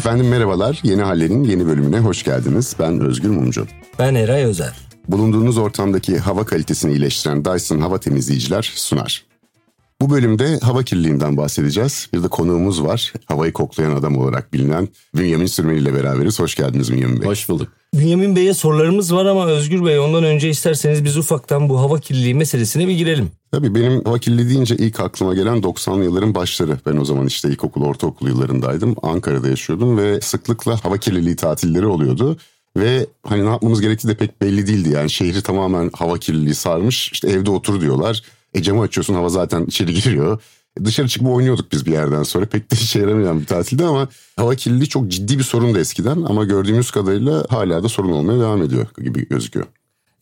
Efendim merhabalar. Yeni Haller'in yeni bölümüne hoş geldiniz. Ben Özgür Mumcu. Ben Eray Özer. Bulunduğunuz ortamdaki hava kalitesini iyileştiren Dyson hava temizleyiciler sunar. Bu bölümde hava kirliliğinden bahsedeceğiz. Bir de konuğumuz var. Havayı koklayan adam olarak bilinen Bünyamin Sürmeli ile beraberiz. Hoş geldiniz Bünyamin Bey. Hoş bulduk. Bünyamin Bey'e sorularımız var ama Özgür Bey ondan önce isterseniz biz ufaktan bu hava kirliliği meselesine bir girelim. Tabii benim hava kirliliği deyince ilk aklıma gelen 90'lı yılların başları. Ben o zaman işte ilkokul, ortaokul yıllarındaydım. Ankara'da yaşıyordum ve sıklıkla hava kirliliği tatilleri oluyordu. Ve hani ne yapmamız gerektiği de pek belli değildi. Yani şehri tamamen hava kirliliği sarmış. İşte evde otur diyorlar. E camı açıyorsun hava zaten içeri giriyor. E, dışarı çıkıp oynuyorduk biz bir yerden sonra. Pek de işe yaramayan bir tatilde ama hava kirliliği çok ciddi bir sorun da eskiden. Ama gördüğümüz kadarıyla hala da sorun olmaya devam ediyor gibi gözüküyor.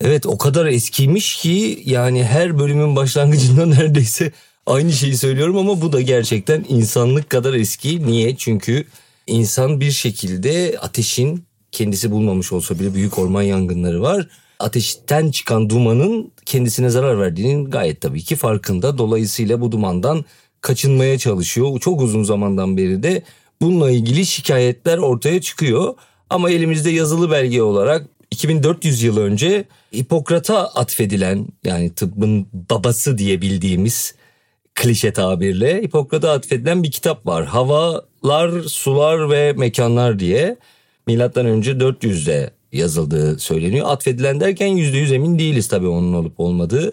Evet o kadar eskiymiş ki yani her bölümün başlangıcında neredeyse aynı şeyi söylüyorum ama bu da gerçekten insanlık kadar eski. Niye? Çünkü insan bir şekilde ateşin kendisi bulmamış olsa bile büyük orman yangınları var. Ateşten çıkan dumanın kendisine zarar verdiğinin gayet tabii ki farkında. Dolayısıyla bu dumandan kaçınmaya çalışıyor. Çok uzun zamandan beri de bununla ilgili şikayetler ortaya çıkıyor. Ama elimizde yazılı belge olarak 2400 yıl önce Hipokrat'a atfedilen yani tıbbın babası diye bildiğimiz klişe tabirle Hipokrat'a atfedilen bir kitap var. Havalar, sular ve mekanlar diye milattan önce 400'de yazıldığı söyleniyor. Atfedilen derken %100 emin değiliz tabii onun olup olmadığı.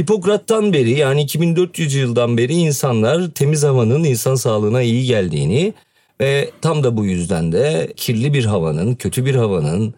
Hipokrat'tan beri yani 2400 yıldan beri insanlar temiz havanın insan sağlığına iyi geldiğini ve tam da bu yüzden de kirli bir havanın, kötü bir havanın,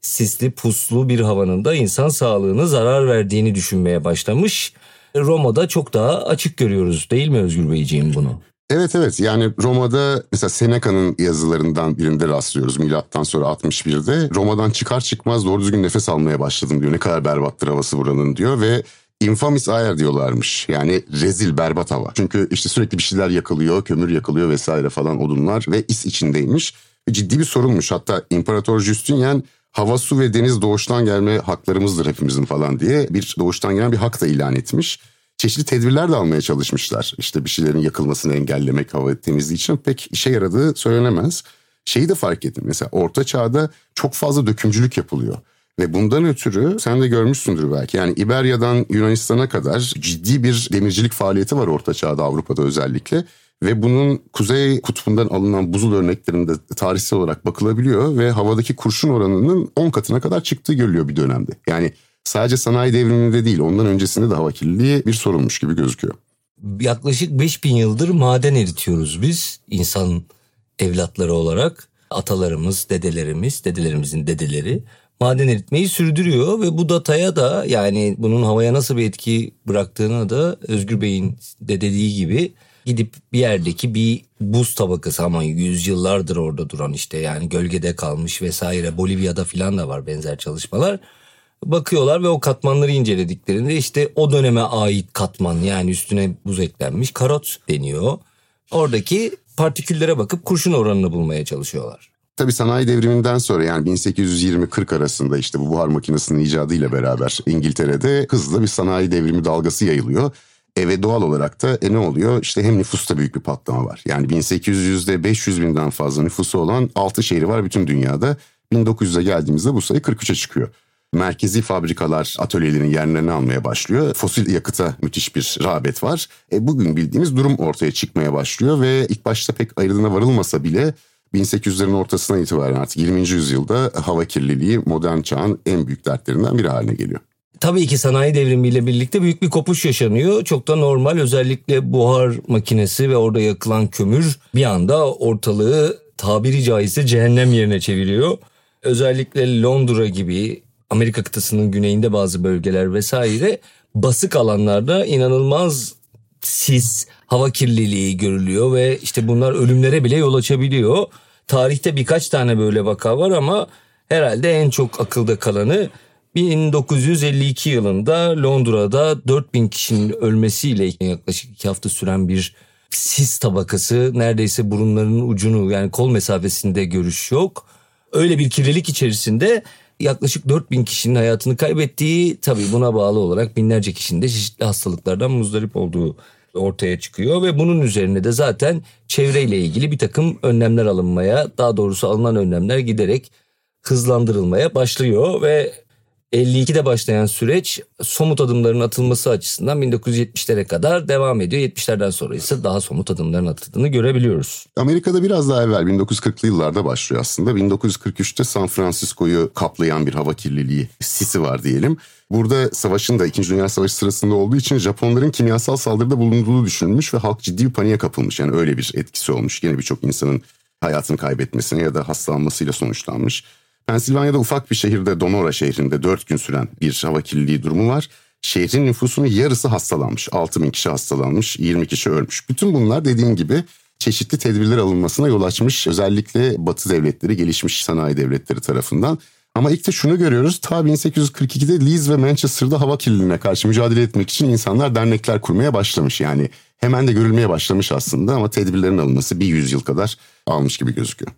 sisli puslu bir havanın da insan sağlığına zarar verdiğini düşünmeye başlamış. Roma'da çok daha açık görüyoruz değil mi Özgür Beyciğim bunu? Evet evet yani Roma'da mesela Seneca'nın yazılarından birinde rastlıyoruz milattan sonra 61'de. Roma'dan çıkar çıkmaz doğru düzgün nefes almaya başladım diyor. Ne kadar berbattır havası buranın diyor ve infamis air diyorlarmış. Yani rezil berbat hava. Çünkü işte sürekli bir şeyler yakılıyor, kömür yakılıyor vesaire falan odunlar ve is içindeymiş. Ciddi bir sorunmuş. Hatta İmparator Justinian hava, su ve deniz doğuştan gelme haklarımızdır hepimizin falan diye bir doğuştan gelen bir hak da ilan etmiş. Çeşitli tedbirler de almaya çalışmışlar. İşte bir şeylerin yakılmasını engellemek hava temizliği için pek işe yaradığı söylenemez. Şeyi de fark ettim mesela orta çağda çok fazla dökümcülük yapılıyor. Ve bundan ötürü sen de görmüşsündür belki. Yani İberya'dan Yunanistan'a kadar ciddi bir demircilik faaliyeti var Orta Çağ'da Avrupa'da özellikle. Ve bunun kuzey kutbundan alınan buzul örneklerinde tarihsel olarak bakılabiliyor ve havadaki kurşun oranının 10 katına kadar çıktığı görülüyor bir dönemde. Yani sadece sanayi devriminde değil ondan öncesinde de hava kirliliği bir sorunmuş gibi gözüküyor. Yaklaşık 5000 yıldır maden eritiyoruz biz insan evlatları olarak. Atalarımız, dedelerimiz, dedelerimizin dedeleri maden eritmeyi sürdürüyor ve bu dataya da yani bunun havaya nasıl bir etki bıraktığını da Özgür Bey'in de dediği gibi gidip bir yerdeki bir buz tabakası ama yüzyıllardır orada duran işte yani gölgede kalmış vesaire Bolivya'da filan da var benzer çalışmalar. Bakıyorlar ve o katmanları incelediklerinde işte o döneme ait katman yani üstüne buz eklenmiş karot deniyor. Oradaki partiküllere bakıp kurşun oranını bulmaya çalışıyorlar. Tabii sanayi devriminden sonra yani 1820-40 arasında işte bu buhar makinesinin icadıyla beraber İngiltere'de hızlı bir sanayi devrimi dalgası yayılıyor. E ve doğal olarak da e ne oluyor? İşte hem nüfusta büyük bir patlama var. Yani 1800'de 500 binden fazla nüfusu olan 6 şehri var bütün dünyada. 1900'e geldiğimizde bu sayı 43'e çıkıyor. Merkezi fabrikalar atölyelerin yerlerini almaya başlıyor. Fosil yakıta müthiş bir rağbet var. E bugün bildiğimiz durum ortaya çıkmaya başlıyor ve ilk başta pek ayrılığına varılmasa bile 1800'lerin ortasına itibaren artık 20. yüzyılda hava kirliliği modern çağın en büyük dertlerinden biri haline geliyor. Tabii ki sanayi devrimiyle birlikte büyük bir kopuş yaşanıyor. Çok da normal özellikle buhar makinesi ve orada yakılan kömür bir anda ortalığı tabiri caizse cehennem yerine çeviriyor. Özellikle Londra gibi Amerika kıtasının güneyinde bazı bölgeler vesaire basık alanlarda inanılmaz sis, hava kirliliği görülüyor ve işte bunlar ölümlere bile yol açabiliyor. Tarihte birkaç tane böyle vaka var ama herhalde en çok akılda kalanı 1952 yılında Londra'da 4000 kişinin ölmesiyle yaklaşık iki hafta süren bir sis tabakası neredeyse burunlarının ucunu yani kol mesafesinde görüş yok. Öyle bir kirlilik içerisinde yaklaşık 4000 kişinin hayatını kaybettiği tabii buna bağlı olarak binlerce kişinin de çeşitli hastalıklardan muzdarip olduğu ortaya çıkıyor. Ve bunun üzerine de zaten çevreyle ilgili bir takım önlemler alınmaya daha doğrusu alınan önlemler giderek hızlandırılmaya başlıyor. Ve 52'de başlayan süreç somut adımların atılması açısından 1970'lere kadar devam ediyor. 70'lerden sonra ise daha somut adımların atıldığını görebiliyoruz. Amerika'da biraz daha evvel 1940'lı yıllarda başlıyor aslında. 1943'te San Francisco'yu kaplayan bir hava kirliliği sisi var diyelim. Burada savaşın da 2. Dünya Savaşı sırasında olduğu için Japonların kimyasal saldırıda bulunduğu düşünülmüş ve halk ciddi bir paniğe kapılmış. Yani öyle bir etkisi olmuş. Yine birçok insanın hayatını kaybetmesine ya da hastalanmasıyla sonuçlanmış. Pensilvanya'da ufak bir şehirde Donora şehrinde 4 gün süren bir hava kirliliği durumu var. Şehrin nüfusunun yarısı hastalanmış. 6 bin kişi hastalanmış, 20 kişi ölmüş. Bütün bunlar dediğim gibi çeşitli tedbirler alınmasına yol açmış. Özellikle Batı devletleri, gelişmiş sanayi devletleri tarafından. Ama ilk de şunu görüyoruz. Ta 1842'de Leeds ve Manchester'da hava kirliliğine karşı mücadele etmek için insanlar dernekler kurmaya başlamış. Yani hemen de görülmeye başlamış aslında ama tedbirlerin alınması bir yüzyıl kadar almış gibi gözüküyor.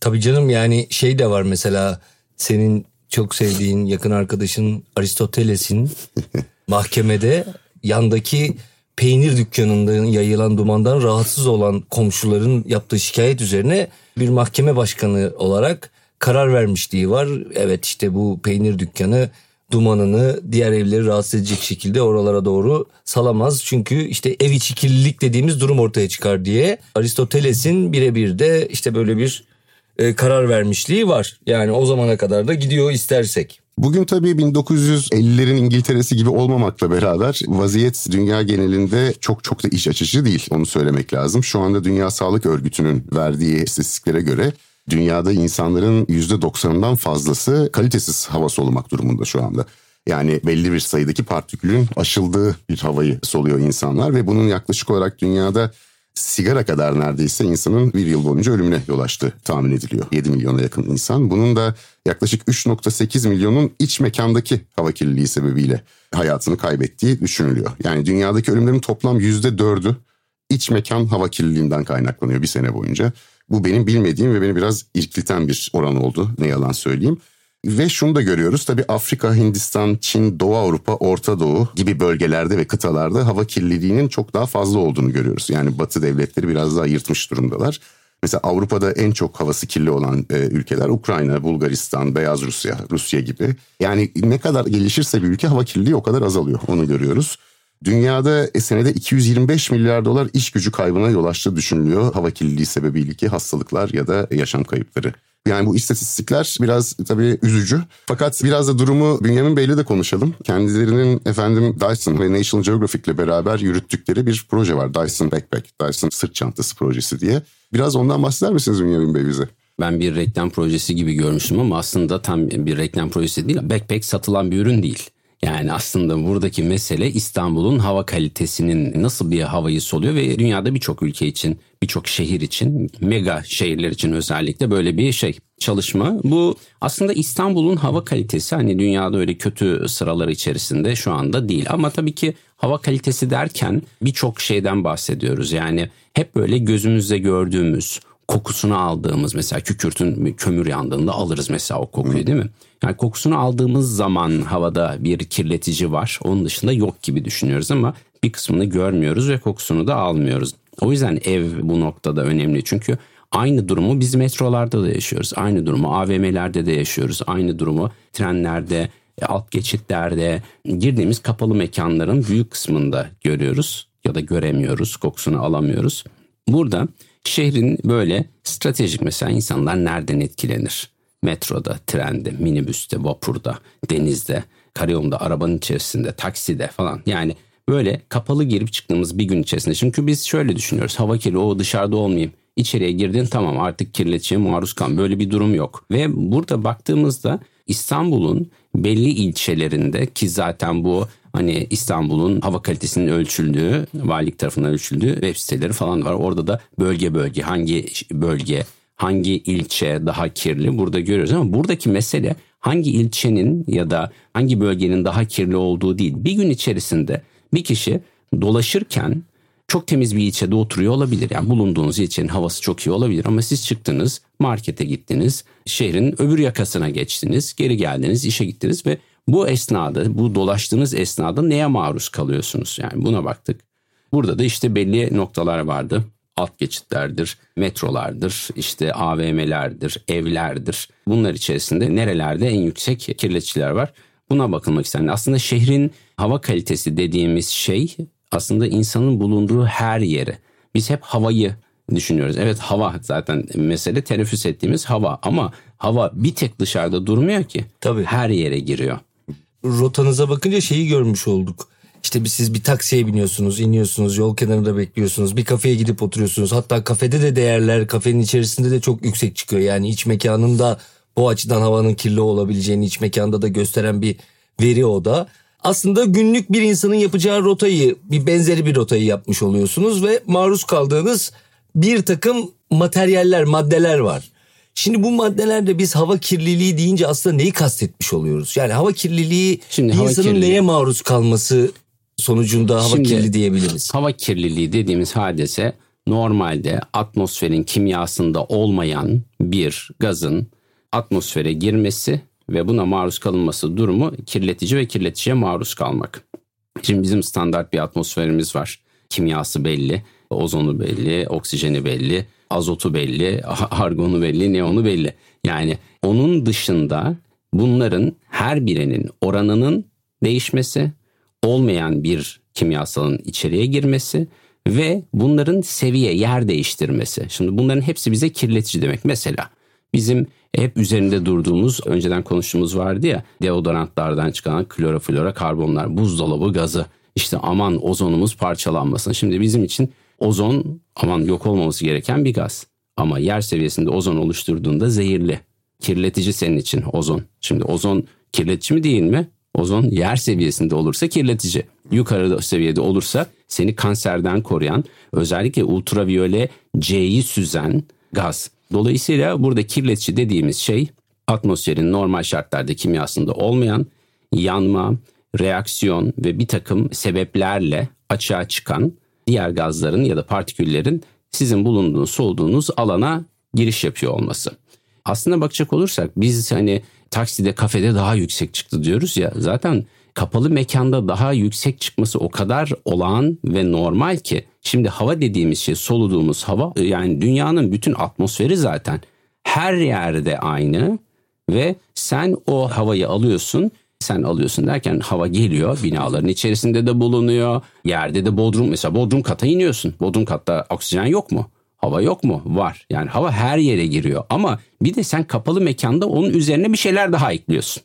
Tabii canım yani şey de var mesela senin çok sevdiğin yakın arkadaşın Aristoteles'in mahkemede yandaki peynir dükkanında yayılan dumandan rahatsız olan komşuların yaptığı şikayet üzerine bir mahkeme başkanı olarak karar vermişliği var. Evet işte bu peynir dükkanı dumanını diğer evleri rahatsız edecek şekilde oralara doğru salamaz. Çünkü işte ev içi kirlilik dediğimiz durum ortaya çıkar diye Aristoteles'in birebir de işte böyle bir e, karar vermişliği var. Yani o zamana kadar da gidiyor istersek. Bugün tabii 1950'lerin İngiltere'si gibi olmamakla beraber vaziyet dünya genelinde çok çok da iş açıcı değil. Onu söylemek lazım. Şu anda Dünya Sağlık Örgütü'nün verdiği istatistiklere göre dünyada insanların %90'ından fazlası kalitesiz hava solumak durumunda şu anda. Yani belli bir sayıdaki partikülün aşıldığı bir havayı soluyor insanlar ve bunun yaklaşık olarak dünyada sigara kadar neredeyse insanın bir yıl boyunca ölümüne yol açtı tahmin ediliyor. 7 milyona yakın insan. Bunun da yaklaşık 3.8 milyonun iç mekandaki hava kirliliği sebebiyle hayatını kaybettiği düşünülüyor. Yani dünyadaki ölümlerin toplam %4'ü iç mekan hava kirliliğinden kaynaklanıyor bir sene boyunca. Bu benim bilmediğim ve beni biraz irkilten bir oran oldu ne yalan söyleyeyim. Ve şunu da görüyoruz tabi Afrika, Hindistan, Çin, Doğu Avrupa, Orta Doğu gibi bölgelerde ve kıtalarda hava kirliliğinin çok daha fazla olduğunu görüyoruz. Yani batı devletleri biraz daha yırtmış durumdalar. Mesela Avrupa'da en çok havası kirli olan e, ülkeler Ukrayna, Bulgaristan, Beyaz Rusya, Rusya gibi. Yani ne kadar gelişirse bir ülke hava kirliliği o kadar azalıyor. Onu görüyoruz. Dünyada e, senede 225 milyar dolar iş gücü kaybına yol açtığı düşünülüyor. Hava kirliliği sebebiyle ki hastalıklar ya da yaşam kayıpları. Yani bu istatistikler biraz tabii üzücü. Fakat biraz da durumu Bünyamin Bey'le de konuşalım. Kendilerinin efendim Dyson ve National Geographic ile beraber yürüttükleri bir proje var. Dyson Backpack, Dyson sırt çantası projesi diye. Biraz ondan bahseder misiniz Bünyamin Bey bize? Ben bir reklam projesi gibi görmüştüm ama aslında tam bir reklam projesi değil. Backpack satılan bir ürün değil. Yani aslında buradaki mesele İstanbul'un hava kalitesinin nasıl bir havayı soluyor ve dünyada birçok ülke için, birçok şehir için, mega şehirler için özellikle böyle bir şey çalışma. Bu aslında İstanbul'un hava kalitesi hani dünyada öyle kötü sıralar içerisinde şu anda değil. Ama tabii ki hava kalitesi derken birçok şeyden bahsediyoruz. Yani hep böyle gözümüzde gördüğümüz kokusunu aldığımız mesela kükürtün kömür yandığında alırız mesela o kokuyu değil mi? Yani kokusunu aldığımız zaman havada bir kirletici var. Onun dışında yok gibi düşünüyoruz ama bir kısmını görmüyoruz ve kokusunu da almıyoruz. O yüzden ev bu noktada önemli. Çünkü aynı durumu biz metrolarda da yaşıyoruz. Aynı durumu AVM'lerde de yaşıyoruz. Aynı durumu trenlerde, e, alt geçitlerde, girdiğimiz kapalı mekanların büyük kısmında görüyoruz ya da göremiyoruz, kokusunu alamıyoruz. Burada şehrin böyle stratejik mesela insanlar nereden etkilenir? Metroda, trende, minibüste, vapurda, denizde, karayolunda, arabanın içerisinde, takside falan. Yani böyle kapalı girip çıktığımız bir gün içerisinde. Çünkü biz şöyle düşünüyoruz. Hava kirli o dışarıda olmayayım. İçeriye girdin tamam artık kirleticiye maruz kal. Böyle bir durum yok. Ve burada baktığımızda İstanbul'un belli ilçelerinde ki zaten bu hani İstanbul'un hava kalitesinin ölçüldüğü, valilik tarafından ölçüldüğü web siteleri falan var. Orada da bölge bölge hangi bölge hangi ilçe daha kirli burada görüyoruz ama buradaki mesele hangi ilçenin ya da hangi bölgenin daha kirli olduğu değil. Bir gün içerisinde bir kişi dolaşırken çok temiz bir ilçede oturuyor olabilir. Yani bulunduğunuz ilçenin havası çok iyi olabilir ama siz çıktınız, markete gittiniz, şehrin öbür yakasına geçtiniz, geri geldiniz, işe gittiniz ve bu esnada, bu dolaştığınız esnada neye maruz kalıyorsunuz? Yani buna baktık. Burada da işte belli noktalar vardı. Alt geçitlerdir, metrolardır, işte AVM'lerdir, evlerdir. Bunlar içerisinde nerelerde en yüksek kirleticiler var? Buna bakılmak istendi. Aslında şehrin hava kalitesi dediğimiz şey aslında insanın bulunduğu her yeri. Biz hep havayı düşünüyoruz. Evet hava zaten mesele teneffüs ettiğimiz hava ama hava bir tek dışarıda durmuyor ki. Tabii. Her yere giriyor. Rotanıza bakınca şeyi görmüş olduk. İşte siz bir taksiye biniyorsunuz, iniyorsunuz, yol kenarında bekliyorsunuz. Bir kafeye gidip oturuyorsunuz. Hatta kafede de değerler kafenin içerisinde de çok yüksek çıkıyor. Yani iç mekanında bu açıdan havanın kirli olabileceğini iç mekanda da gösteren bir veri o da. Aslında günlük bir insanın yapacağı rotayı, bir benzeri bir rotayı yapmış oluyorsunuz ve maruz kaldığınız bir takım materyaller, maddeler var. Şimdi bu maddelerde biz hava kirliliği deyince aslında neyi kastetmiş oluyoruz? Yani hava kirliliği Şimdi bir hava insanın kirliliği- neye maruz kalması sonucunda hava Şimdi- kirli diyebiliriz. Hava kirliliği dediğimiz hadise normalde atmosferin kimyasında olmayan bir gazın atmosfere girmesi ve buna maruz kalınması durumu kirletici ve kirleticiye maruz kalmak. Şimdi bizim standart bir atmosferimiz var. Kimyası belli, ozonu belli, oksijeni belli, azotu belli, argonu belli, neonu belli. Yani onun dışında bunların her birinin oranının değişmesi, olmayan bir kimyasalın içeriye girmesi ve bunların seviye yer değiştirmesi. Şimdi bunların hepsi bize kirletici demek. Mesela bizim hep üzerinde durduğumuz önceden konuştuğumuz vardı ya deodorantlardan çıkan kloroflora karbonlar buzdolabı gazı işte aman ozonumuz parçalanmasın. Şimdi bizim için ozon aman yok olmaması gereken bir gaz ama yer seviyesinde ozon oluşturduğunda zehirli. Kirletici senin için ozon. Şimdi ozon kirletici mi değil mi? Ozon yer seviyesinde olursa kirletici. Yukarı seviyede olursa seni kanserden koruyan özellikle ultraviyole C'yi süzen gaz. Dolayısıyla burada kirletici dediğimiz şey atmosferin normal şartlarda kimyasında olmayan yanma, reaksiyon ve bir takım sebeplerle açığa çıkan diğer gazların ya da partiküllerin sizin bulunduğunuz, solduğunuz alana giriş yapıyor olması. Aslına bakacak olursak biz hani takside kafede daha yüksek çıktı diyoruz ya. Zaten kapalı mekanda daha yüksek çıkması o kadar olağan ve normal ki. Şimdi hava dediğimiz şey soluduğumuz hava yani dünyanın bütün atmosferi zaten her yerde aynı. Ve sen o havayı alıyorsun sen alıyorsun derken hava geliyor binaların içerisinde de bulunuyor yerde de bodrum mesela bodrum kata iniyorsun. Bodrum katta oksijen yok mu Hava yok mu? Var. Yani hava her yere giriyor. Ama bir de sen kapalı mekanda onun üzerine bir şeyler daha ekliyorsun.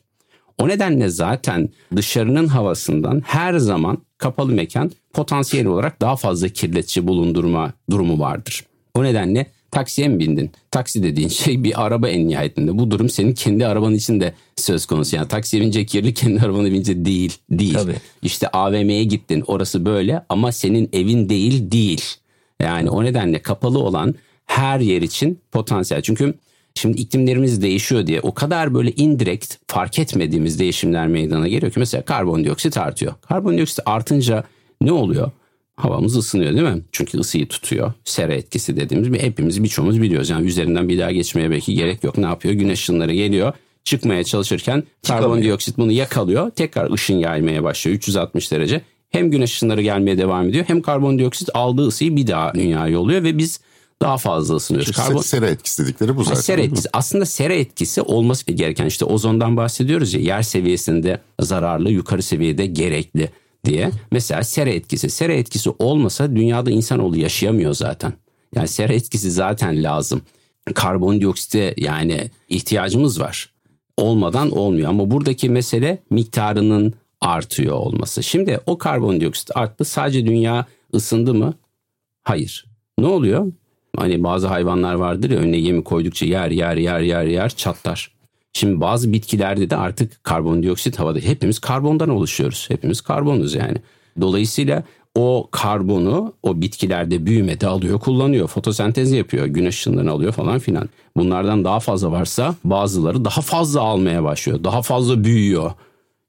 O nedenle zaten dışarının havasından her zaman kapalı mekan potansiyel olarak daha fazla kirletici bulundurma durumu vardır. O nedenle taksiye mi bindin? Taksi dediğin şey bir araba en nihayetinde. Bu durum senin kendi arabanın içinde söz konusu. Yani taksiye binecek kirli kendi arabana binince değil. Değil. Tabii. İşte AVM'ye gittin orası böyle ama senin evin değil değil. Yani o nedenle kapalı olan her yer için potansiyel. Çünkü şimdi iklimlerimiz değişiyor diye o kadar böyle indirekt fark etmediğimiz değişimler meydana geliyor ki mesela karbondioksit artıyor. Karbondioksit artınca ne oluyor? Havamız ısınıyor değil mi? Çünkü ısıyı tutuyor. Sera etkisi dediğimiz bir hepimiz birçoğumuz biliyoruz. Yani üzerinden bir daha geçmeye belki gerek yok. Ne yapıyor? Güneş ışınları geliyor. Çıkmaya çalışırken karbondioksit bunu yakalıyor. Tekrar ışın yaymaya başlıyor 360 derece hem güneş ışınları gelmeye devam ediyor hem karbondioksit aldığı ısıyı bir daha dünyaya yolluyor ve biz daha fazla ısınıyoruz. Karbon... Sera etkisi dedikleri bu zaten. Sera etkisi. Aslında sera etkisi olması gereken işte ozondan bahsediyoruz ya yer seviyesinde zararlı yukarı seviyede gerekli diye. Mesela sera etkisi. Sera etkisi olmasa dünyada insanoğlu yaşayamıyor zaten. Yani sera etkisi zaten lazım. Karbondioksite yani ihtiyacımız var. Olmadan olmuyor ama buradaki mesele miktarının artıyor olması. Şimdi o karbondioksit arttı. Sadece dünya ısındı mı? Hayır. Ne oluyor? Hani bazı hayvanlar vardır ya önüne yemi koydukça yer yer yer yer yer çatlar. Şimdi bazı bitkilerde de artık karbondioksit havada. Hepimiz karbondan oluşuyoruz. Hepimiz karbonuz yani. Dolayısıyla o karbonu o bitkilerde büyümede alıyor kullanıyor. Fotosentez yapıyor. Güneş ışınlarını alıyor falan filan. Bunlardan daha fazla varsa bazıları daha fazla almaya başlıyor. Daha fazla büyüyor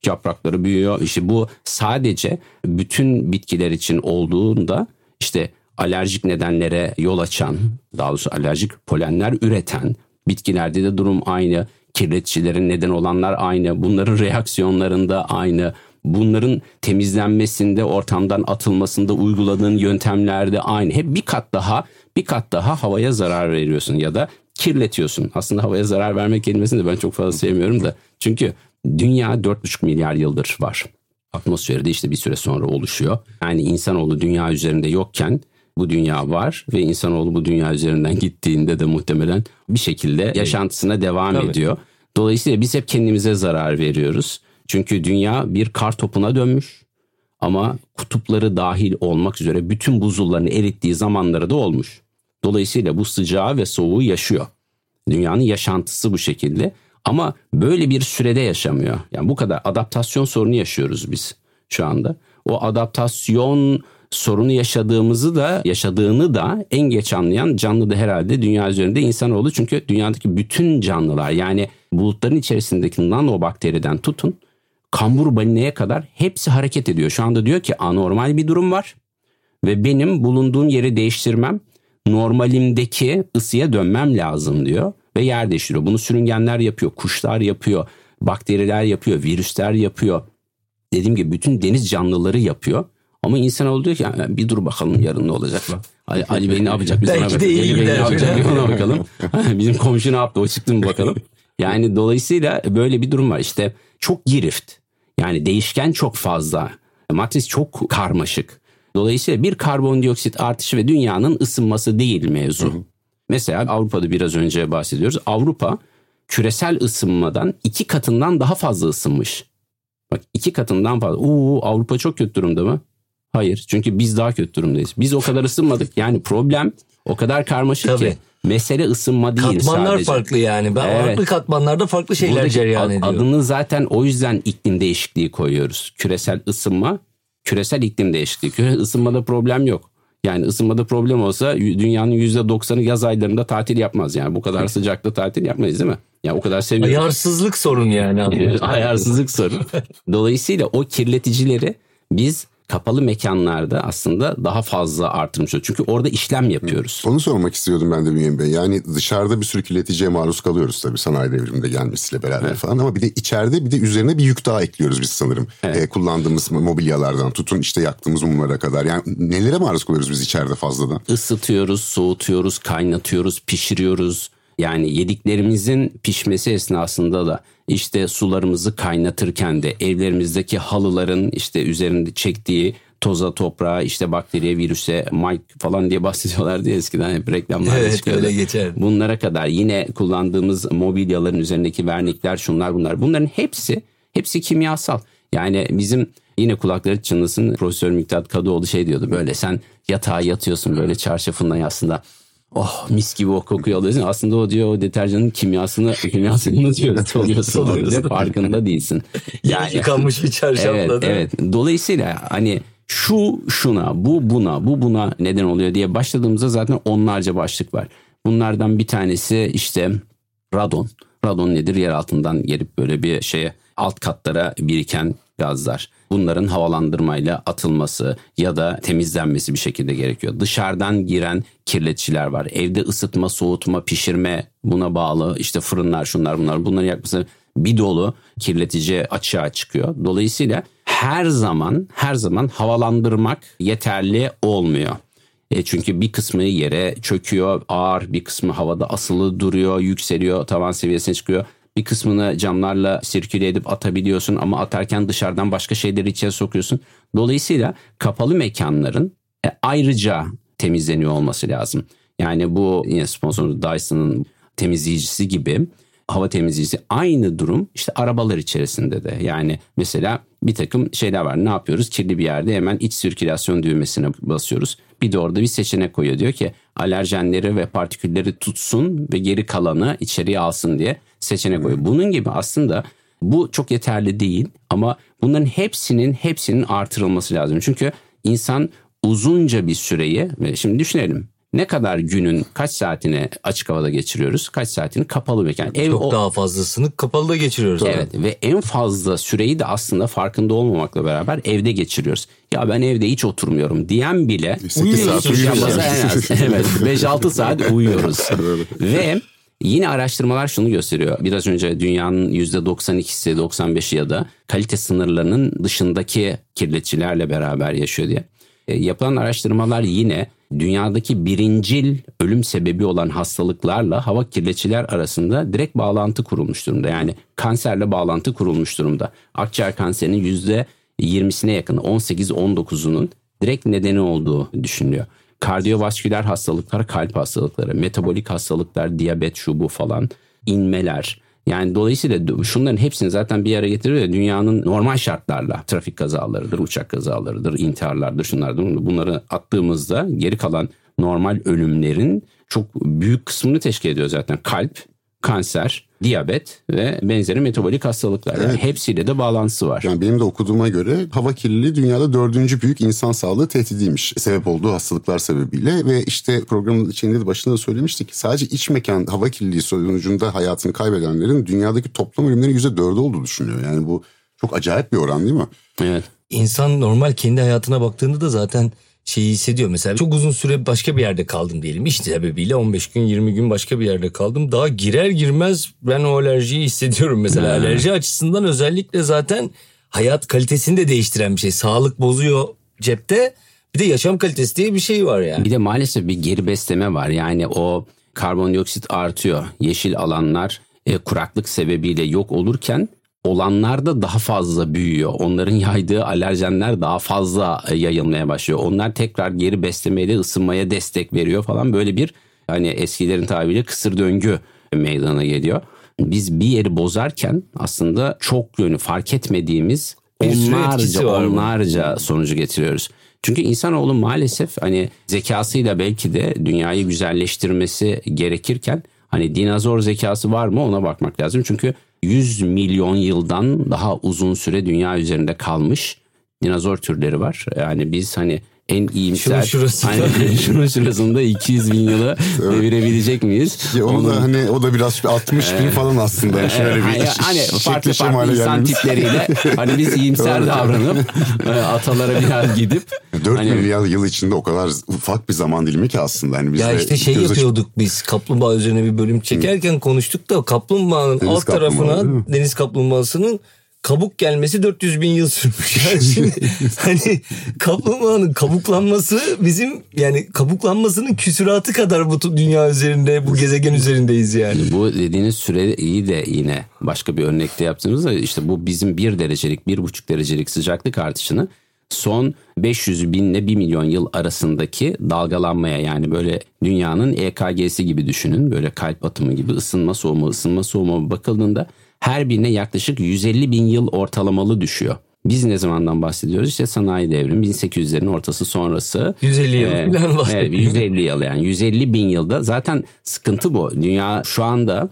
yaprakları büyüyor. İşte bu sadece bütün bitkiler için olduğunda işte alerjik nedenlere yol açan, daha doğrusu alerjik polenler üreten bitkilerde de durum aynı. Kirleticilerin neden olanlar aynı. Bunların reaksiyonlarında aynı. Bunların temizlenmesinde, ortamdan atılmasında uyguladığın yöntemlerde aynı. Hep bir kat daha, bir kat daha havaya zarar veriyorsun ya da kirletiyorsun. Aslında havaya zarar vermek kelimesini de ben çok fazla sevmiyorum da. Çünkü dünya 4,5 milyar yıldır var. Atmosferi de işte bir süre sonra oluşuyor. Yani insanoğlu dünya üzerinde yokken bu dünya var ve insanoğlu bu dünya üzerinden gittiğinde de muhtemelen bir şekilde yaşantısına devam Tabii. ediyor. Dolayısıyla biz hep kendimize zarar veriyoruz. Çünkü dünya bir kar topuna dönmüş ama kutupları dahil olmak üzere bütün buzullarını erittiği zamanları da olmuş. Dolayısıyla bu sıcağı ve soğuğu yaşıyor. Dünyanın yaşantısı bu şekilde ama böyle bir sürede yaşamıyor. Yani bu kadar adaptasyon sorunu yaşıyoruz biz şu anda. O adaptasyon sorunu yaşadığımızı da yaşadığını da en geç anlayan canlı da herhalde dünya üzerinde insanoğlu. Çünkü dünyadaki bütün canlılar yani bulutların içerisindeki nanobakteriden tutun kambur balineye kadar hepsi hareket ediyor. Şu anda diyor ki anormal bir durum var ve benim bulunduğum yeri değiştirmem normalimdeki ısıya dönmem lazım diyor ve yer değiştiriyor. Bunu sürüngenler yapıyor, kuşlar yapıyor, bakteriler yapıyor, virüsler yapıyor. Dediğim gibi bütün deniz canlıları yapıyor. Ama insan diyor ki "Ya bir dur bakalım yarın ne olacak. Ali, Ali Bey ne yapacak? Biz ona bakalım. Ali Bey ne yapacak? Ona bakalım. Bizim komşu ne yaptı? O çıktı mı bakalım. Yani dolayısıyla böyle bir durum var. İşte çok girift. Yani değişken çok fazla. Matris çok karmaşık. Dolayısıyla bir karbondioksit artışı ve dünyanın ısınması değil mevzu. Mesela Avrupa'da biraz önce bahsediyoruz. Avrupa küresel ısınmadan iki katından daha fazla ısınmış. Bak iki katından fazla. Oo, Avrupa çok kötü durumda mı? Hayır. Çünkü biz daha kötü durumdayız. Biz o kadar ısınmadık. Yani problem o kadar karmaşık Tabii. ki. Mesele ısınma değil Katmanlar sadece. farklı yani. Ben Evet. farklı katmanlarda farklı şeyler Buradaki cereyan ad- ediyor. Adını zaten o yüzden iklim değişikliği koyuyoruz. Küresel ısınma, küresel iklim değişikliği. Küresel ısınmada problem yok. Yani ısınmada problem olsa dünyanın %90'ı yaz aylarında tatil yapmaz. Yani bu kadar sıcakta tatil yapmayız değil mi? Yani o kadar seviyoruz. Ayarsızlık sorun yani. Ayarsızlık sorun. Dolayısıyla o kirleticileri biz kapalı mekanlarda aslında daha fazla artırmış oluyoruz. Çünkü orada işlem yapıyoruz. Onu sormak istiyordum ben de Bünyamin Bey. Yani dışarıda bir sürü kirleticiye maruz kalıyoruz tabii sanayi devriminde gelmesiyle beraber falan. Ama bir de içeride bir de üzerine bir yük daha ekliyoruz biz sanırım. Ee, kullandığımız mobilyalardan tutun işte yaktığımız mumlara kadar. Yani nelere maruz kalıyoruz biz içeride fazladan? ısıtıyoruz, soğutuyoruz, kaynatıyoruz, pişiriyoruz. Yani yediklerimizin pişmesi esnasında da işte sularımızı kaynatırken de evlerimizdeki halıların işte üzerinde çektiği toza, toprağa, işte bakteriye, virüse, mike falan diye bahsediyorlar diye eskiden hep reklamlarda Evet, çıkıyordu. öyle geçerdi. Bunlara kadar yine kullandığımız mobilyaların üzerindeki vernikler şunlar bunlar. Bunların hepsi hepsi kimyasal. Yani bizim yine kulakları çınlasın Profesör Miktat Kadıoğlu şey diyordu böyle sen yatağa yatıyorsun böyle çarşafından aslında oh mis gibi o kokuyu alıyorsun. Aslında o diyor o deterjanın kimyasını kimyasını diyor oluyorsun orada farkında değilsin. Yani yıkanmış bir çarşafla Evet, mi? evet. Dolayısıyla hani şu şuna, bu buna, bu buna neden oluyor diye başladığımızda zaten onlarca başlık var. Bunlardan bir tanesi işte radon. Radon nedir? Yer altından gelip böyle bir şeye alt katlara biriken gazlar. Bunların havalandırmayla atılması ya da temizlenmesi bir şekilde gerekiyor. Dışarıdan giren kirleticiler var. Evde ısıtma, soğutma, pişirme buna bağlı işte fırınlar şunlar bunlar bunları yakması bir dolu kirletici açığa çıkıyor. Dolayısıyla her zaman her zaman havalandırmak yeterli olmuyor. E çünkü bir kısmı yere çöküyor, ağır bir kısmı havada asılı duruyor, yükseliyor, tavan seviyesine çıkıyor. Bir kısmını camlarla sirküle edip atabiliyorsun ama atarken dışarıdan başka şeyleri içeri sokuyorsun. Dolayısıyla kapalı mekanların e, ayrıca temizleniyor olması lazım. Yani bu yine sponsorumuz Dyson'ın temizleyicisi gibi hava temizleyicisi aynı durum işte arabalar içerisinde de. Yani mesela bir takım şeyler var. Ne yapıyoruz? Kirli bir yerde hemen iç sirkülasyon düğmesine basıyoruz. Bir de orada bir seçenek koyuyor. Diyor ki alerjenleri ve partikülleri tutsun ve geri kalanı içeriye alsın diye seçenek koyuyor. Bunun gibi aslında bu çok yeterli değil ama bunların hepsinin hepsinin artırılması lazım. Çünkü insan uzunca bir süreyi ve şimdi düşünelim ne kadar günün kaç saatini açık havada geçiriyoruz? Kaç saatini kapalı mekan. Ev Çok o- daha fazlasını kapalıda geçiriyoruz. Evet ve en fazla süreyi de aslında farkında olmamakla beraber evde geçiriyoruz. Ya ben evde hiç oturmuyorum diyen bile 8 saat uyuyoruz. Evet 5-6 saat uyuyoruz. ve Yine araştırmalar şunu gösteriyor. Biraz önce dünyanın %92'si 95'i ya da kalite sınırlarının dışındaki kirleticilerle beraber yaşıyor diye. E, yapılan araştırmalar yine dünyadaki birincil ölüm sebebi olan hastalıklarla hava kirleticiler arasında direkt bağlantı kurulmuş durumda. Yani kanserle bağlantı kurulmuş durumda. Akciğer kanserinin %20'sine yakın 18-19'unun direkt nedeni olduğu düşünülüyor. Kardiyovasküler hastalıklar, kalp hastalıkları, metabolik hastalıklar, diyabet şu bu falan, inmeler. Yani dolayısıyla şunların hepsini zaten bir araya getiriyor ya dünyanın normal şartlarla trafik kazalarıdır, uçak kazalarıdır, intiharlardır, şunlardır. Bunları attığımızda geri kalan normal ölümlerin çok büyük kısmını teşkil ediyor zaten. Kalp, kanser, diyabet ve benzeri metabolik hastalıklar. Yani Evet. hepsiyle de bağlantısı var. Yani benim de okuduğuma göre hava kirliliği dünyada dördüncü büyük insan sağlığı tehdidiymiş. Sebep olduğu hastalıklar sebebiyle ve işte programın içinde de başında da söylemiştik ki sadece iç mekan hava kirliliği sonucunda hayatını kaybedenlerin dünyadaki toplam ölümlerin yüzde dördü olduğu düşünülüyor. Yani bu çok acayip bir oran değil mi? Evet. İnsan normal kendi hayatına baktığında da zaten şeyi hissediyor. Mesela çok uzun süre başka bir yerde kaldım diyelim. İş sebebiyle 15 gün 20 gün başka bir yerde kaldım. Daha girer girmez ben o alerjiyi hissediyorum mesela. Alerji açısından özellikle zaten hayat kalitesini de değiştiren bir şey. Sağlık bozuyor cepte. Bir de yaşam kalitesi diye bir şey var yani. Bir de maalesef bir geri besleme var. Yani o karbondioksit artıyor. Yeşil alanlar e, kuraklık sebebiyle yok olurken olanlar da daha fazla büyüyor. Onların yaydığı alerjenler daha fazla e, yayılmaya başlıyor. Onlar tekrar geri beslemeyle ısınmaya destek veriyor falan. Böyle bir hani eskilerin tabiriyle kısır döngü meydana geliyor. Biz bir yeri bozarken aslında çok yönü fark etmediğimiz onlarca onlarca sonucu getiriyoruz. Çünkü insanoğlu maalesef hani zekasıyla belki de dünyayı güzelleştirmesi gerekirken hani dinozor zekası var mı ona bakmak lazım. Çünkü 100 milyon yıldan daha uzun süre dünya üzerinde kalmış dinozor türleri var. Yani biz hani en iyimser Şunun şurasında. hani şunun şurasında 200 bin yılı devirebilecek miyiz? Ki onu da hani o da biraz 60 bin falan aslında. Yani şöyle bir hani, hani farklı farklı insan gelmemiz. tipleriyle hani biz iyimser davranıp e, atalara biraz gidip 4 hani- milyar yıl içinde o kadar ufak bir zaman dilimi ki aslında. Hani biz Ya işte şey yapıyorduk biz kaplumbağa üzerine bir bölüm çekerken konuştuk da kaplumbağanın Deniz alt tarafına deniz kaplumbağasının kabuk gelmesi 400 bin yıl sürmüş. Yani şimdi hani kaplumbağanın kabuklanması bizim yani kabuklanmasının küsuratı kadar bu dünya üzerinde bu gezegen üzerindeyiz yani. Bu dediğiniz süreyi de yine başka bir örnekte yaptığımızda işte bu bizim bir derecelik, bir buçuk derecelik sıcaklık artışını son 500 binle 1 milyon yıl arasındaki dalgalanmaya yani böyle dünyanın EKG'si gibi düşünün. Böyle kalp atımı gibi ısınma soğuma ısınma soğuma bakıldığında her birine yaklaşık 150 bin yıl ortalamalı düşüyor. Biz ne zamandan bahsediyoruz? İşte sanayi devrimi 1800'lerin ortası sonrası. 150 yıl bahsediyoruz. evet, 150 yıl yani 150 bin yılda zaten sıkıntı bu. Dünya şu anda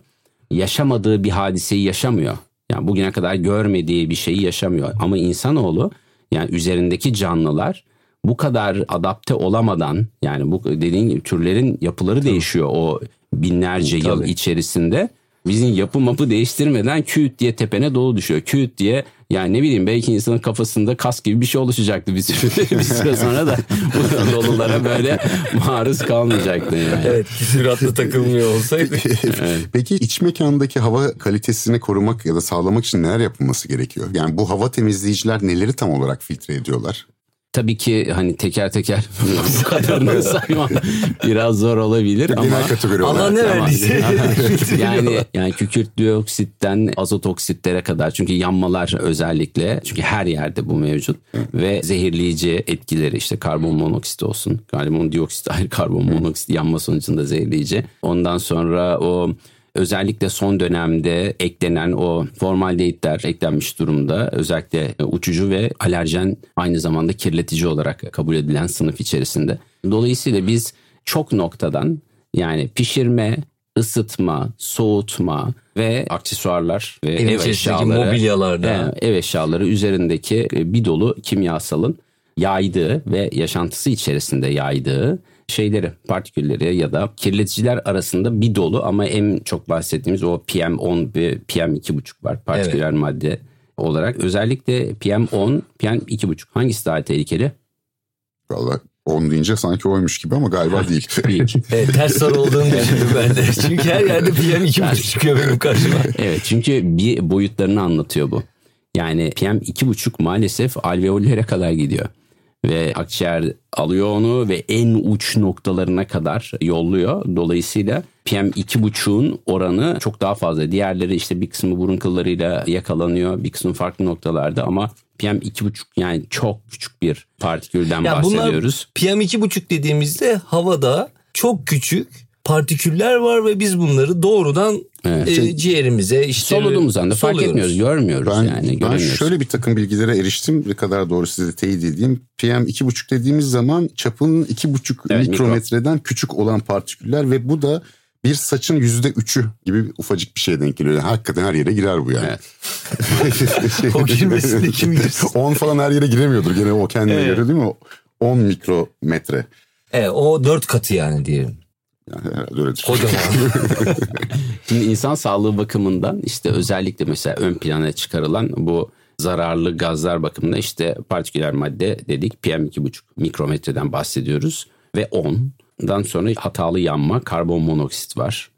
yaşamadığı bir hadiseyi yaşamıyor. Yani bugüne kadar görmediği bir şeyi yaşamıyor. Ama insanoğlu yani üzerindeki canlılar bu kadar adapte olamadan yani bu dediğin gibi türlerin yapıları değişiyor o binlerce yıl Tabii. içerisinde. Bizim yapı mapı değiştirmeden küt diye tepene dolu düşüyor. Küt diye yani ne bileyim belki insanın kafasında kas gibi bir şey oluşacaktı bir süre, bir süre sonra da bu dolulara böyle maruz kalmayacaktı yani. Evet küsuratlı takılmıyor olsaydı. Peki iç mekandaki hava kalitesini korumak ya da sağlamak için neler yapılması gerekiyor? Yani bu hava temizleyiciler neleri tam olarak filtre ediyorlar? Tabii ki hani teker teker bu kadarını saymam biraz zor olabilir ama Genel kategori Allah ne Ama- verdiyse. yani yani kükürt dioksitten azot oksitlere kadar çünkü yanmalar özellikle çünkü her yerde bu mevcut ve zehirleyici etkileri işte karbon monoksit olsun karbon dioksit ayrı karbon monoksit yanma sonucunda zehirleyici ondan sonra o Özellikle son dönemde eklenen o formaldehitler eklenmiş durumda. Özellikle uçucu ve alerjen aynı zamanda kirletici olarak kabul edilen sınıf içerisinde. Dolayısıyla biz çok noktadan yani pişirme, ısıtma, soğutma ve aksesuarlar ve ev içerisindeki eşyaları, mobilyalarda. e, ev eşyaları üzerindeki bir dolu kimyasalın yaydığı ve yaşantısı içerisinde yaydığı şeyleri, partikülleri ya da kirleticiler arasında bir dolu ama en çok bahsettiğimiz o PM10 ve PM2,5 var partiküler madde olarak. Özellikle PM10, PM2,5 hangisi daha tehlikeli? Vallahi 10 deyince sanki oymuş gibi ama galiba değil. Evet, ters soru olduğunu düşündüm ben de. Çünkü her yerde PM 2.5 çıkıyor benim karşıma. Evet çünkü bir boyutlarını anlatıyor bu. Yani PM2.5 maalesef alveollere kadar gidiyor. Ve akciğer alıyor onu ve en uç noktalarına kadar yolluyor. Dolayısıyla PM2.5'un oranı çok daha fazla. Diğerleri işte bir kısmı burun kıllarıyla yakalanıyor. Bir kısmı farklı noktalarda ama PM2.5 yani çok küçük bir partikülden Ya bahsediyoruz. bunlar PM2.5 dediğimizde havada çok küçük partiküller var ve biz bunları doğrudan Evet. e, ciğerimize işte Soluduğumuz anda fark soluyoruz. etmiyoruz, görmüyoruz Ben, yani ben şöyle bir takım bilgilere eriştim. Ne kadar doğru size teyit edeyim. PM 2,5 dediğimiz zaman çapının 2,5 Evet, mikrometreden küçük olan partiküller ve bu da bir saçın yüzde üçü gibi ufacık bir şeye denk geliyor. Yani hakikaten her yere girer bu yani. Evet. O girmesin de kim girsin? 10 falan her yere giremiyordur gene o kendine Evet. göre değil mi? 10 mikrometre. Evet, o dört katı yani diyelim. Yani herhalde. Kocaman. Şimdi insan sağlığı bakımından işte özellikle mesela ön plana çıkarılan bu zararlı gazlar bakımında işte partiküler madde dedik PM2,5 mikrometreden bahsediyoruz ve 10'dan sonra hatalı yanma karbon monoksit var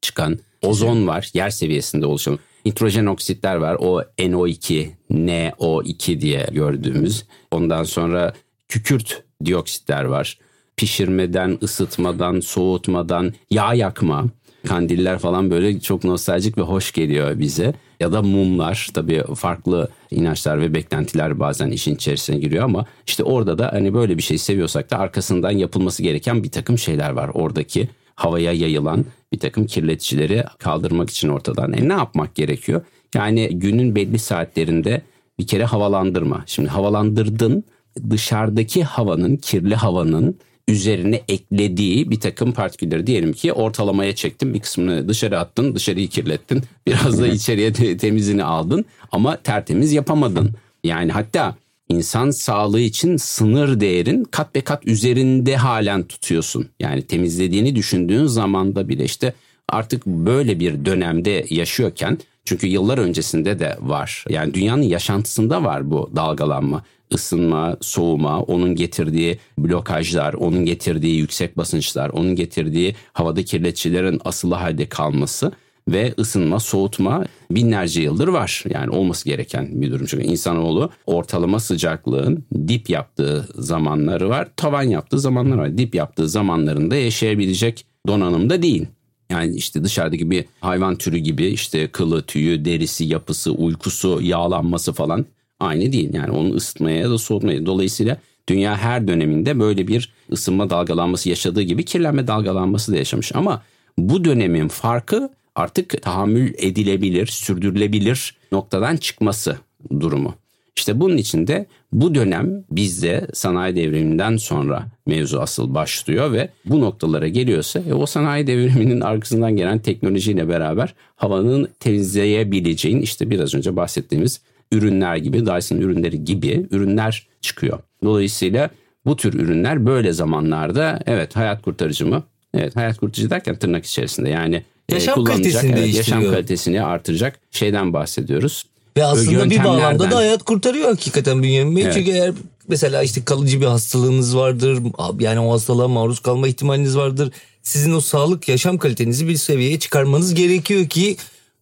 çıkan ozon var yer seviyesinde oluşan nitrojen oksitler var o NO2 NO2 diye gördüğümüz ondan sonra kükürt dioksitler var pişirmeden ısıtmadan soğutmadan yağ yakma kandiller falan böyle çok nostaljik ve hoş geliyor bize. Ya da mumlar tabii farklı inançlar ve beklentiler bazen işin içerisine giriyor ama işte orada da hani böyle bir şey seviyorsak da arkasından yapılması gereken bir takım şeyler var. Oradaki havaya yayılan bir takım kirleticileri kaldırmak için ortadan. E ne yapmak gerekiyor? Yani günün belli saatlerinde bir kere havalandırma. Şimdi havalandırdın dışarıdaki havanın, kirli havanın üzerine eklediği bir takım partikülleri diyelim ki ortalamaya çektin bir kısmını dışarı attın dışarıyı kirlettin biraz da içeriye te- temizini aldın ama tertemiz yapamadın. Yani hatta insan sağlığı için sınır değerin kat be kat üzerinde halen tutuyorsun. Yani temizlediğini düşündüğün zamanda bile işte artık böyle bir dönemde yaşıyorken çünkü yıllar öncesinde de var. Yani dünyanın yaşantısında var bu dalgalanma ısınma, soğuma, onun getirdiği blokajlar, onun getirdiği yüksek basınçlar, onun getirdiği havada kirleticilerin asılı halde kalması ve ısınma, soğutma binlerce yıldır var. Yani olması gereken bir durum. Çünkü insanoğlu ortalama sıcaklığın dip yaptığı zamanları var, tavan yaptığı zamanları var. Dip yaptığı zamanlarında yaşayabilecek donanımda değil. Yani işte dışarıdaki bir hayvan türü gibi işte kılı, tüyü, derisi, yapısı, uykusu, yağlanması falan aynı değil. Yani onu ısıtmaya ya da soğutmaya. Dolayısıyla dünya her döneminde böyle bir ısınma dalgalanması yaşadığı gibi kirlenme dalgalanması da yaşamış. Ama bu dönemin farkı artık tahammül edilebilir, sürdürülebilir noktadan çıkması durumu. İşte bunun için de bu dönem bizde sanayi devriminden sonra mevzu asıl başlıyor ve bu noktalara geliyorsa e, o sanayi devriminin arkasından gelen teknolojiyle beraber havanın temizleyebileceğin işte biraz önce bahsettiğimiz ürünler gibi Dyson ürünleri gibi ürünler çıkıyor. Dolayısıyla bu tür ürünler böyle zamanlarda evet hayat kurtarıcı mı? Evet hayat kurtarıcı derken tırnak içerisinde yani e, Yaşam kullanılacak, kalitesini evet, değiştiriyor. yaşam kalitesini artırmış şeyden bahsediyoruz. Ve aslında bir bağlamda da hayat kurtarıyor hakikaten Bünyamin Bey. Evet. Çünkü eğer mesela işte kalıcı bir hastalığınız vardır. Yani o hastalığa maruz kalma ihtimaliniz vardır. Sizin o sağlık yaşam kalitenizi bir seviyeye çıkarmanız gerekiyor ki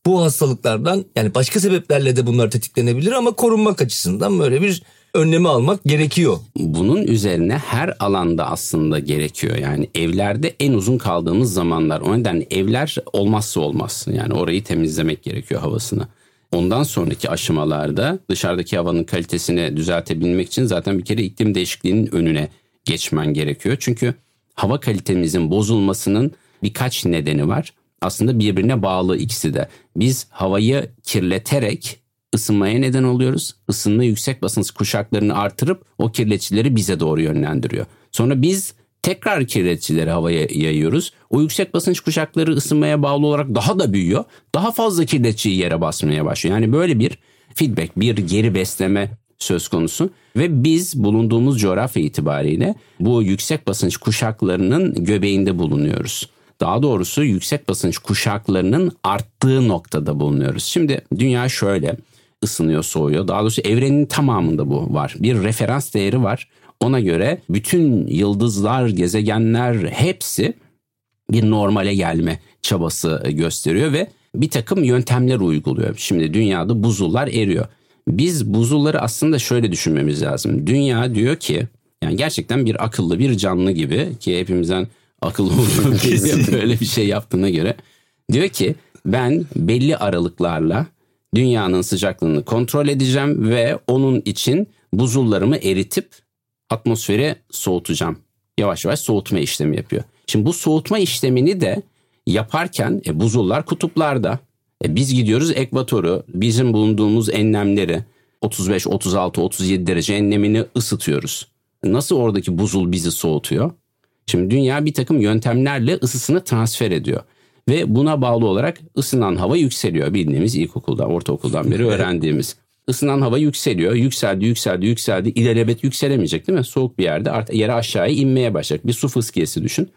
bu hastalıklardan yani başka sebeplerle de bunlar tetiklenebilir ama korunmak açısından böyle bir önlemi almak gerekiyor. bunun üzerine her alanda aslında gerekiyor. Yani evlerde en uzun kaldığımız zamanlar. O nedenle evler olmazsa olmaz. Yani orayı temizlemek gerekiyor havasını. Ondan sonraki aşamalarda dışarıdaki havanın kalitesini düzeltebilmek için zaten bir kere iklim değişikliğinin önüne geçmen gerekiyor. Çünkü hava kalitemizin bozulmasının birkaç nedeni var. Aslında birbirine bağlı ikisi de. Biz havayı kirleterek ısınmaya neden oluyoruz. Isınma yüksek basınç kuşaklarını artırıp o kirleticileri bize doğru yönlendiriyor. Sonra biz tekrar kirleticileri havaya yayıyoruz. O yüksek basınç kuşakları ısınmaya bağlı olarak daha da büyüyor. Daha fazla kirleticiyi yere basmaya başlıyor. Yani böyle bir feedback, bir geri besleme söz konusu ve biz bulunduğumuz coğrafya itibariyle bu yüksek basınç kuşaklarının göbeğinde bulunuyoruz. Daha doğrusu yüksek basınç kuşaklarının arttığı noktada bulunuyoruz. Şimdi dünya şöyle ısınıyor, soğuyor. Daha doğrusu evrenin tamamında bu var. Bir referans değeri var. Ona göre bütün yıldızlar, gezegenler hepsi bir normale gelme çabası gösteriyor ve bir takım yöntemler uyguluyor. Şimdi dünyada buzullar eriyor. Biz buzulları aslında şöyle düşünmemiz lazım. Dünya diyor ki yani gerçekten bir akıllı bir canlı gibi ki hepimizden akıllı olduğunu böyle bir şey yaptığına göre diyor ki ben belli aralıklarla dünyanın sıcaklığını kontrol edeceğim ve onun için buzullarımı eritip atmosferi soğutacağım. Yavaş yavaş soğutma işlemi yapıyor. Şimdi bu soğutma işlemini de yaparken e, buzullar kutuplarda. E, biz gidiyoruz ekvatoru, bizim bulunduğumuz enlemleri 35, 36, 37 derece enlemini ısıtıyoruz. Nasıl oradaki buzul bizi soğutuyor? Şimdi dünya bir takım yöntemlerle ısısını transfer ediyor. Ve buna bağlı olarak ısınan hava yükseliyor. Bildiğimiz ilkokulda, ortaokuldan beri öğrendiğimiz. Isınan hava yükseliyor. Yükseldi, yükseldi, yükseldi. İlelebet yükselemeyecek değil mi? Soğuk bir yerde artık yere aşağıya inmeye başlayacak. Bir su fıskiyesi düşün.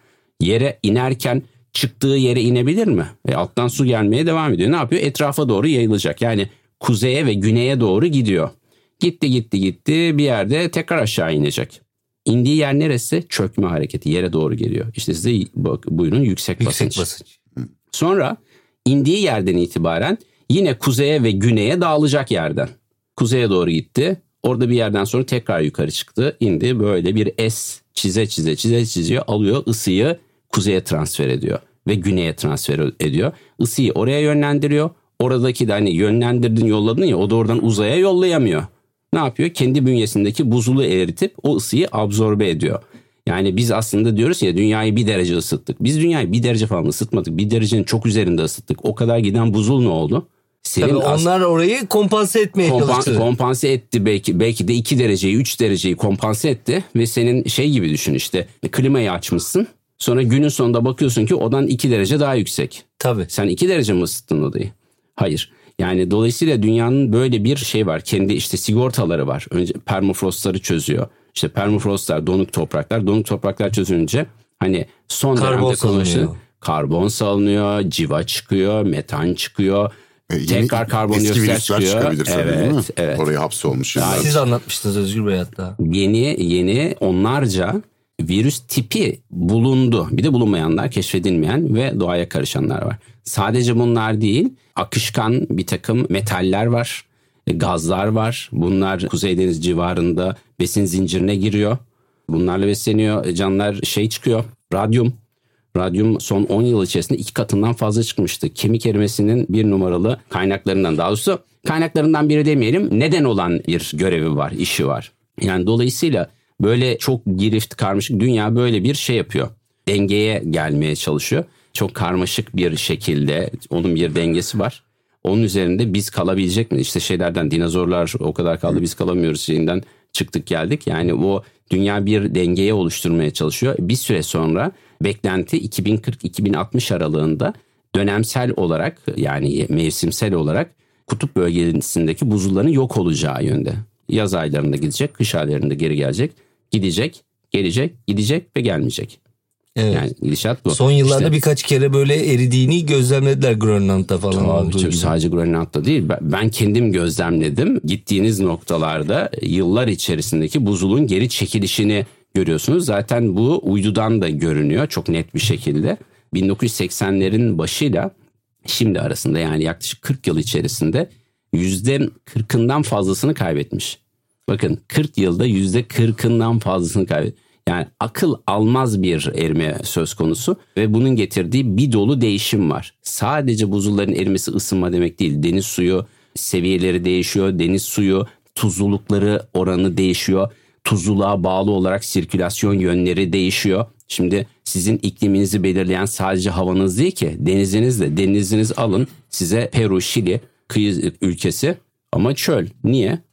Yere inerken çıktığı yere inebilir mi? E alttan su gelmeye devam ediyor. Ne yapıyor? Etrafa doğru yayılacak. Yani kuzeye ve güneye doğru gidiyor. Gitti gitti gitti bir yerde tekrar aşağı inecek. İndiği yer neresi? Çökme hareketi yere doğru geliyor. İşte size bak, buyurun yüksek, Yüksek basınç. basınç. Sonra indiği yerden itibaren yine kuzeye ve güneye dağılacak yerden. Kuzeye doğru gitti. Orada bir yerden sonra tekrar yukarı çıktı. indi böyle bir S çize çize çize çiziyor alıyor ısıyı kuzeye transfer ediyor ve güneye transfer ediyor. Isıyı oraya yönlendiriyor. Oradaki de hani yönlendirdin yolladın ya o da oradan uzaya yollayamıyor. Ne yapıyor? Kendi bünyesindeki buzulu eritip o ısıyı absorbe ediyor. Yani biz aslında diyoruz ya dünyayı bir derece ısıttık. Biz dünyayı bir derece falan ısıtmadık. Bir derecenin çok üzerinde ısıttık. O kadar giden buzul ne oldu? Tabii as- onlar orayı kompanse etmeye kompan- çalıştı. kompanse etti belki belki de 2 dereceyi 3 dereceyi kompanse etti ve senin şey gibi düşün işte klimayı açmışsın. Sonra günün sonunda bakıyorsun ki odan 2 derece daha yüksek. Tabii. Sen 2 derece mi ısıttın odayı? Hayır. Yani dolayısıyla dünyanın böyle bir şey var. Kendi işte sigortaları var. Önce permafrostları çözüyor. İşte permafrostlar donuk topraklar. Donuk topraklar çözünce hani son Karbon dönemde konuşulan salınıyor. karbon salınıyor, civa çıkıyor, metan çıkıyor. E, yeni Tekrar karbondioksit Eski virüsler çıkıyor. çıkabilir tabii evet, değil mi? Evet. Oraya hapsolmuş. Siz anlatmıştınız Özgür Bey hatta. Yeni yeni onlarca virüs tipi bulundu. Bir de bulunmayanlar, keşfedilmeyen ve doğaya karışanlar var. Sadece bunlar değil, akışkan bir takım metaller var, gazlar var. Bunlar Kuzey Deniz civarında besin zincirine giriyor. Bunlarla besleniyor. E, Canlılar şey çıkıyor, radyum. Radyum son 10 yıl içerisinde iki katından fazla çıkmıştı. Kemik erimesinin bir numaralı kaynaklarından daha doğrusu kaynaklarından biri demeyelim neden olan bir görevi var, işi var. Yani dolayısıyla böyle çok girift karmaşık dünya böyle bir şey yapıyor. Dengeye gelmeye çalışıyor. Çok karmaşık bir şekilde onun bir dengesi var. Onun üzerinde biz kalabilecek mi? İşte şeylerden dinozorlar o kadar kaldı biz kalamıyoruz şeyinden çıktık geldik. Yani o dünya bir dengeye oluşturmaya çalışıyor. Bir süre sonra beklenti 2040-2060 aralığında dönemsel olarak yani mevsimsel olarak kutup bölgesindeki buzulların yok olacağı yönde. Yaz aylarında gidecek, kış aylarında geri gelecek, gidecek, gelecek, gidecek ve gelmeyecek. Evet. Yani gidişat bu. Son yıllarda İşte- birkaç kere böyle eridiğini gözlemlediler Grönland'da falan tabii, gibi. sadece Grönland'da değil. Ben- Ben kendim gözlemledim. Gittiğiniz noktalarda yıllar içerisindeki buzulun geri çekilişini görüyorsunuz. Zaten bu uydudan da görünüyor çok net bir şekilde. 1980'lerin başıyla şimdi arasında yani yaklaşık 40 yıl içerisinde %40'ından fazlasını kaybetmiş. Bakın 40 yılda %40'ından fazlasını kaybetmiş. Yani akıl almaz bir erime söz konusu ve bunun getirdiği bir dolu değişim var. Sadece buzulların erimesi ısınma demek değil. Deniz suyu seviyeleri değişiyor. Deniz suyu tuzlulukları oranı değişiyor. Tuzluluğa bağlı olarak sirkülasyon yönleri değişiyor. Şimdi sizin ikliminizi belirleyen sadece havanız değil ki deniziniz de deniziniz alın size Peru, Şili kıyı ülkesi ama çöl. Niye?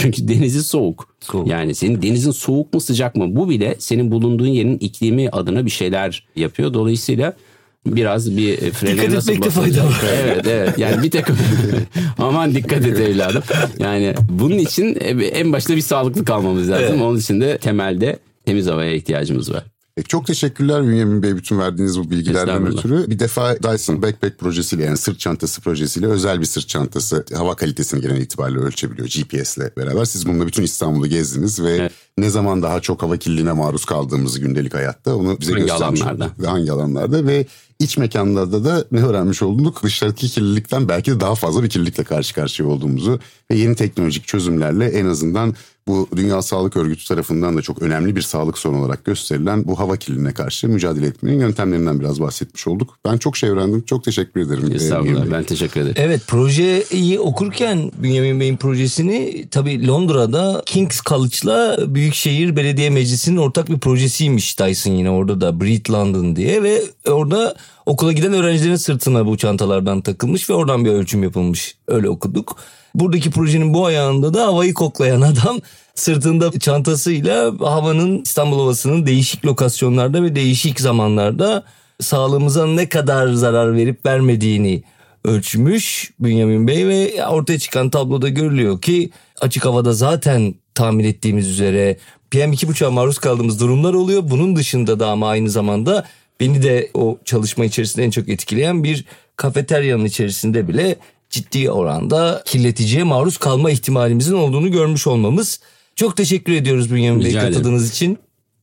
Çünkü denizi soğuk. Soğuk. Yani senin denizin soğuk mu sıcak mı? Bu bile senin bulunduğun yerin iklimi adına bir şeyler yapıyor. Dolayısıyla biraz bir frene Dikkat nasıl etmekte fayda var. Evet evet yani bir takım aman dikkat et evladım. Yani bunun için en başta bir sağlıklı kalmamız lazım. Evet. Onun için de temelde temiz havaya ihtiyacımız var. Peki, çok teşekkürler Bünyamin Bey bütün verdiğiniz bu bilgilerden ötürü. Bir defa Dyson Backpack projesiyle yani sırt çantası projesiyle özel bir sırt çantası hava kalitesini genel itibariyle ölçebiliyor GPS'le beraber. Siz bununla bütün İstanbul'u gezdiniz ve Evet. ne zaman daha çok hava kirliliğine maruz kaldığımızı gündelik hayatta onu bize Hangi göstermiş alanlarda? Ve hangi alanlarda ve iç mekanlarda da ne öğrenmiş olduk? Dışarıdaki kirlilikten belki de daha fazla bir kirlilikle karşı karşıya olduğumuzu ve yeni teknolojik çözümlerle en azından bu Dünya Sağlık Örgütü tarafından da çok önemli bir sağlık sorunu olarak gösterilen bu hava kirliliğine karşı mücadele etmenin yöntemlerinden biraz bahsetmiş olduk. Ben çok şey öğrendim. Çok teşekkür ederim. Ee, Estağfurullah ben teşekkür ederim. Evet projeyi okurken Bünyamin Bey'in projesini tabii Londra'da King's College'la Büyükşehir Belediye Meclisi'nin ortak bir projesiymiş Dyson yine orada da Breed London diye ve orada okula giden öğrencilerin sırtına bu çantalardan takılmış ve oradan bir ölçüm yapılmış öyle okuduk. Buradaki projenin bu ayağında da havayı koklayan adam sırtında çantasıyla havanın İstanbul havasının değişik lokasyonlarda ve değişik zamanlarda sağlığımıza ne kadar zarar verip vermediğini ölçmüş Bünyamin Bey ve ortaya çıkan tabloda görülüyor ki açık havada zaten tahmin ettiğimiz üzere PM2.5'a maruz kaldığımız durumlar oluyor. Bunun dışında da ama aynı zamanda beni de o çalışma içerisinde en çok etkileyen bir kafeteryanın içerisinde bile ciddi oranda kirleticiye maruz kalma ihtimalimizin olduğunu görmüş olmamız. Çok teşekkür ediyoruz Bünyamin Bey katıldığınız için.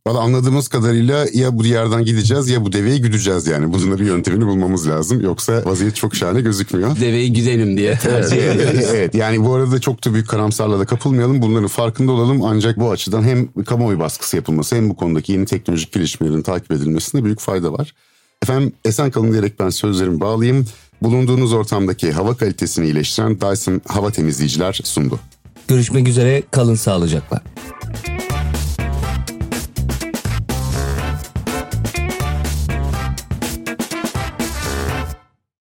Valla anladığımız kadarıyla ya bu diyardan gideceğiz ya bu deveyi güdeceğiz yani. Bunun da bir yöntemini bulmamız lazım. Yoksa vaziyet çok şahane gözükmüyor. Deveyi güdelim diye tercih ediyoruz. evet yani bu arada çok da büyük karamsarla da kapılmayalım. Bunların farkında olalım. Ancak bu açıdan hem kamuoyu baskısı yapılması hem bu konudaki yeni teknolojik gelişmelerin takip edilmesinde büyük fayda var. Efendim esen kalın diyerek ben sözlerimi bağlayayım. Bulunduğunuz ortamdaki hava kalitesini iyileştiren Dyson hava temizleyiciler sundu. Görüşmek üzere kalın sağlıcakla.